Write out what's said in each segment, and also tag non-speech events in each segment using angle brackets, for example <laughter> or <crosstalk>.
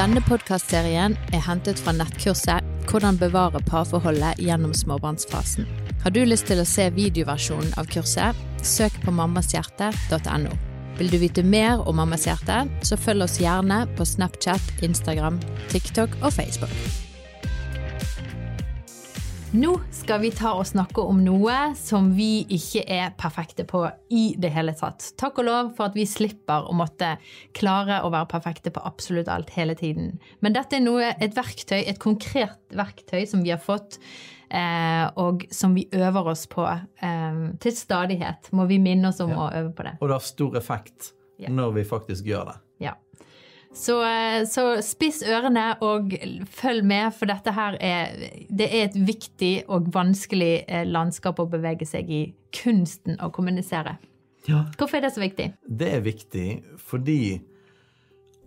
Denne podkastserien er hentet fra nettkurset 'Hvordan bevare parforholdet gjennom småbarnsfasen'. Har du lyst til å se videoversjonen av kurset, søk på mammashjerte.no. Vil du vite mer om Mammas hjerte, så følg oss gjerne på Snapchat, Instagram, TikTok og Facebook. Nå skal vi ta og snakke om noe som vi ikke er perfekte på i det hele tatt. Takk og lov for at vi slipper å måtte klare å være perfekte på absolutt alt hele tiden. Men dette er noe, et verktøy, et konkret verktøy som vi har fått, eh, og som vi øver oss på eh, til stadighet. Må vi minne oss om Ja. å øve på det. Og det har stor effekt Ja. når vi faktisk gjør det. Ja. Så, eh, så spiss ørene og følg med, for dette her er, det er et viktig og vanskelig eh, landskap å bevege seg i. Kunsten å kommunisere. Hvorfor er det så viktig? Det er viktig fordi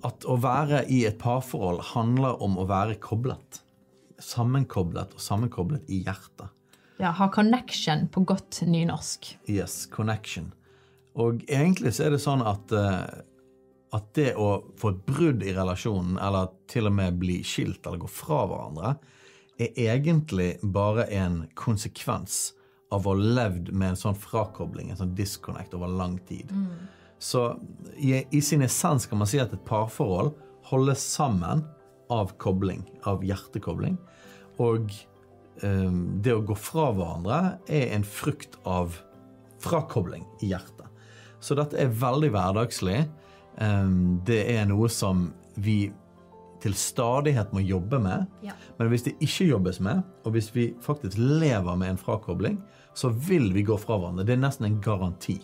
at å være i et parforhold handler om å være koblet. Sammenkoblet og sammenkoblet i hjertet. Ja, ha connection på godt nynorsk. Yes, connection. Og egentlig så er det sånn at, eh, at det å få et brudd i relasjonen, eller til og med bli skilt eller gå fra hverandre, er egentlig bare en konsekvens av å ha levd med en sånn frakobling, en sånn disconnect, over lang tid. Så i, i sin essens kan man si at et parforhold holdes sammen av kobling, av hjertekobling. Og eh, det å gå fra hverandre er en frukt av frakobling i hjertet. Så dette er veldig hverdagslig. Eh, det er noe som vi til stadighet må jobbe med. Ja. Men hvis det ikke jobbes med, og hvis vi faktisk lever med en frakobling, så vil vi gå fra hverandre. Det er nesten en garanti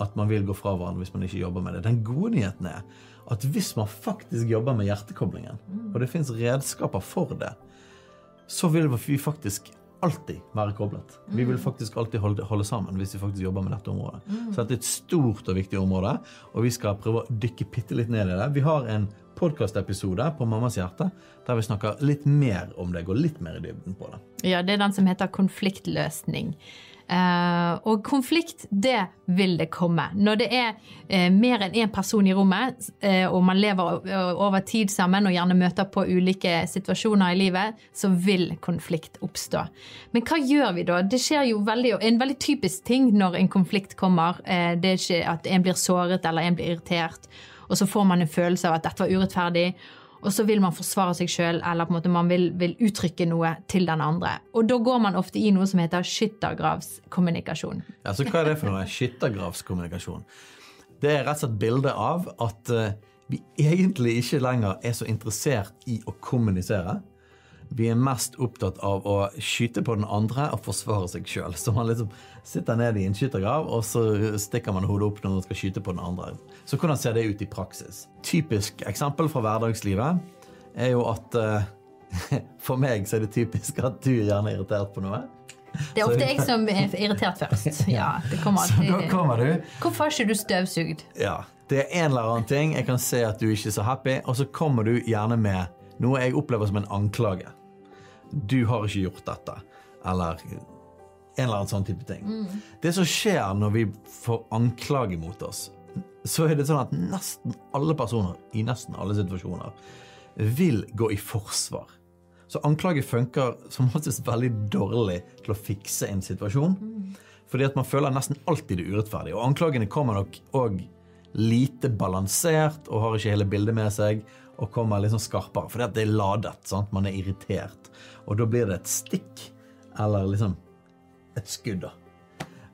at man vil gå fra hverandre hvis man ikke jobber med det. Den gode nyheten er at hvis man faktisk jobber med hjertekoblingen, og det fins redskaper for det, så vil vi faktisk alltid være koblet. Vi vil faktisk alltid holde, holde sammen hvis vi faktisk jobber med dette området. Så dette er et stort og viktig område, og vi skal prøve å dykke bitte litt ned i det. Vi har en podkastepisode på Mammas hjerte der vi snakker litt mer om det, går litt mer i dybden på det. Ja, det er den som heter konfliktløsning. Eh, og konflikt, det vil det komme. Når det er uh, mer enn én person i rommet, uh, og man lever over tid sammen og gjerne møter på ulike situasjoner i livet, så vil konflikt oppstå. Men hva gjør vi da? Det skjer jo veldig, en veldig typisk ting når en konflikt kommer. Det er ikke at en blir såret eller en blir irritert, og så får man en følelse av at dette var urettferdig. Og så vil man forsvare seg sjøl, eller på en måte man vil, vil uttrykke noe til den andre. Og da går man ofte i noe som heter skyttergravskommunikasjon. Ja, så hva er det for noe? Skyttergravskommunikasjon. Det er rett og slett bildet av at eh, vi egentlig ikke lenger er så interessert i å kommunisere. Vi er mest opptatt av å skyte på den andre og forsvare seg sjøl. Så man liksom sitter ned i en skyttergrav, og så stikker man hodet opp når man skal skyte på den andre. Så hvordan ser det ut i praksis? Typisk eksempel fra hverdagslivet er jo at eh, <laughs> For meg så er det typisk at du gjerne er irritert på noe. Det er ofte jeg som er irritert først. <laughs> Ja, det kommer Så da kommer du Hvorfor har ikke du støvsugd? Ja, det er en eller annen ting. Jeg kan se at du ikke er så happy, og så kommer du gjerne med noe jeg opplever som en anklage. Du har ikke gjort dette. Eller en eller annen sånn type ting. Det som skjer når vi får anklage mot oss, så er det sånn at nesten alle personer i nesten alle situasjoner vil gå i forsvar. Så anklage funker som oftest veldig dårlig til å fikse en situasjon. Fordi at man føler nesten alltid det urettferdige. Og anklagene kommer nok òg lite balansert og har ikke hele bildet med seg. Og kommer litt sånn skarpere, fordi at det er ladet. sant? Man er irritert. Og da blir det et stikk. Eller liksom et skudd, da.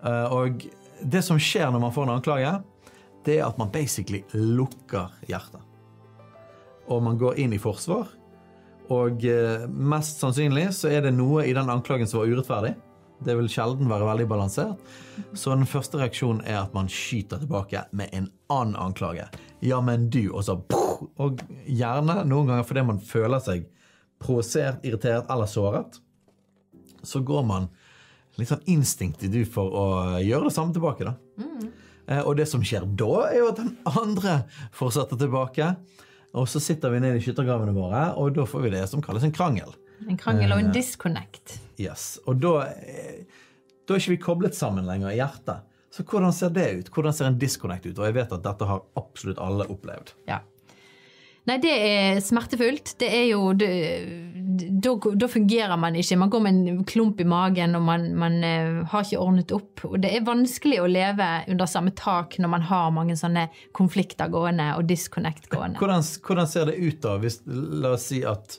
Eh, Og det som skjer når man får en anklage, det er at man basically lukker hjertet. Og man går inn i forsvar. Og eh, mest sannsynlig så er det noe i den anklagen som var urettferdig. Det vil sjelden være veldig balansert. Så den første reaksjonen er at man skyter tilbake med en annen anklage. Ja, men du, og så! Og gjerne noen ganger fordi man føler seg provosert, irritert eller såret, så går man litt sånn instinktivt for å gjøre det samme tilbake, da. Mm. Og det som skjer da, er jo at den andre fortsetter tilbake. Og så sitter vi nede i skyttergravene våre, og da får vi det som kalles en krangel. En krangel og en disconnect. Yes. Og da, eh, da er ikke vi koblet sammen lenger i hjertet. Så hvordan ser det ut? Hvordan ser en disconnect ut? Og jeg vet at dette har absolutt alle opplevd. Ja. Nei, det er smertefullt. Det er jo da, fungerer man ikke. Man går med en klump i magen, og man, man uh, har ikke ordnet opp. Og det er vanskelig å leve under samme tak når man har mange sånne konflikter gående og disconnect gående. Hvordan, hvordan ser det ut da, hvis la oss si at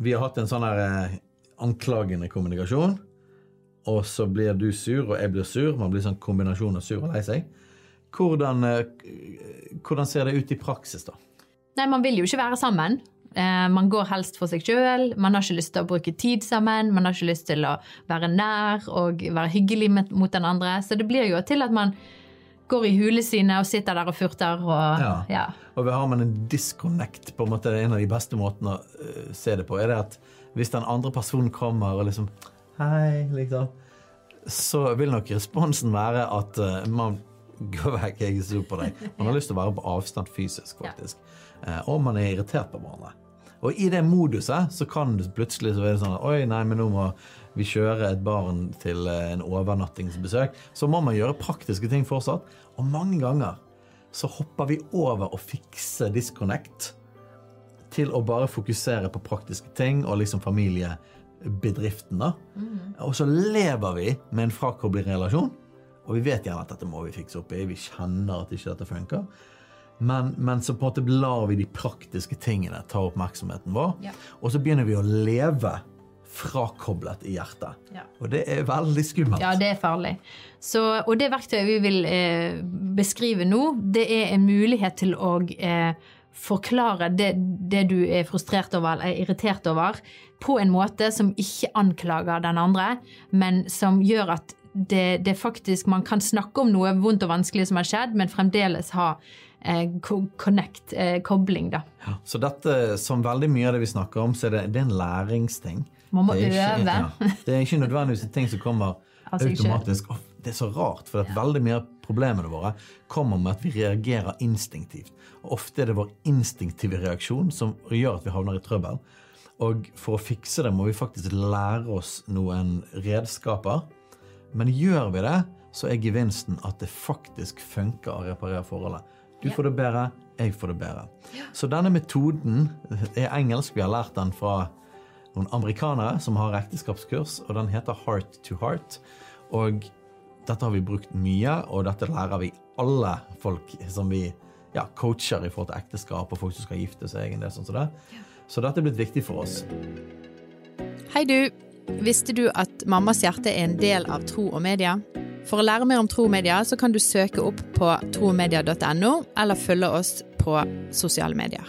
vi har hatt en sånn her uh, anklagende kommunikasjon, og så blir du sur, og jeg blir sur. Man blir sånn kombinasjon av sur og lei seg. Hvordan, uh, hvordan ser det ut i praksis, da? Nei, man vil jo ikke være sammen. Eh, man går helst for seg sjøl. Man har ikke lyst til å bruke tid sammen. Man har ikke lyst til å være nær og være hyggelig mot den andre. Så det blir jo til at man går i hulene sine og sitter der og furter. Og, ja. ja. og har man en disconnect, på en måte en av de beste måtene å uh, se det på, er det at hvis den andre personen kommer og liksom Hei, liksom. Så vil nok responsen være at uh, man går vekk, jeg er sur på deg. Man har lyst til å være på avstand fysisk, faktisk. Ja. Eh, og man er irritert på hverandre. Og i det moduset så kan det plutselig så være sånn Oi, nei, men nå må vi kjøre et barn til eh, en overnattingsbesøk. Så må man gjøre praktiske ting fortsatt. Og mange ganger så hopper vi over å fikse disconnect til å bare fokusere på praktiske ting og liksom familiebedriften. da. Mm. Og så lever vi med en frakoblet relasjon. Og vi vet gjerne at dette må vi fikse opp i. Vi kjenner at ikke dette funker. Men, men, så på en måte lar vi de praktiske tingene ta oppmerksomheten vår. Ja. Og så begynner vi å leve frakoblet i hjertet. Ja. Og det er veldig skummelt. Ja, det er farlig. Så, og det verktøyet vi vil eh, beskrive nå, det er en mulighet til å eh, forklare det, det, du er frustrert over eller irritert over, på en måte som ikke anklager den andre, men som gjør at det, det faktisk Man kan snakke om noe vondt og vanskelig som har skjedd, men fremdeles ha Eh, connect, eh, kobling, da. Ja, så dette, som veldig mye av det vi snakker om, så er det, det er en læringsting. Man må det øve. Ja, det er ikke nødvendigvis en ting som kommer altså, automatisk. Oh, det er så rart, for ja. veldig mye av problemene våre kommer med at vi reagerer instinktivt. Og ofte er det vår instinktive reaksjon som gjør at vi havner i trøbbel. Og for å fikse det må vi faktisk lære oss noen redskaper. Men gjør vi det, så er gevinsten at det faktisk funker å reparere forholdet. Du får det bedre, jeg får det bedre. Så denne metoden er engelsk. Vi har lært den fra noen amerikanere som har ekteskapskurs, og den heter Heart to Heart. Og dette har vi brukt mye, og dette lærer vi alle folk som vi ja, coacher i forhold til ekteskap og folk som skal gifte seg. En del sånn som det. Så dette er blitt viktig for oss. Hei du. Visste du at Mammas hjerte er en del av Tro og Media? For å lære mer om tro og media, så kan du søke opp på tromedia.no, eller følge oss på sosiale medier.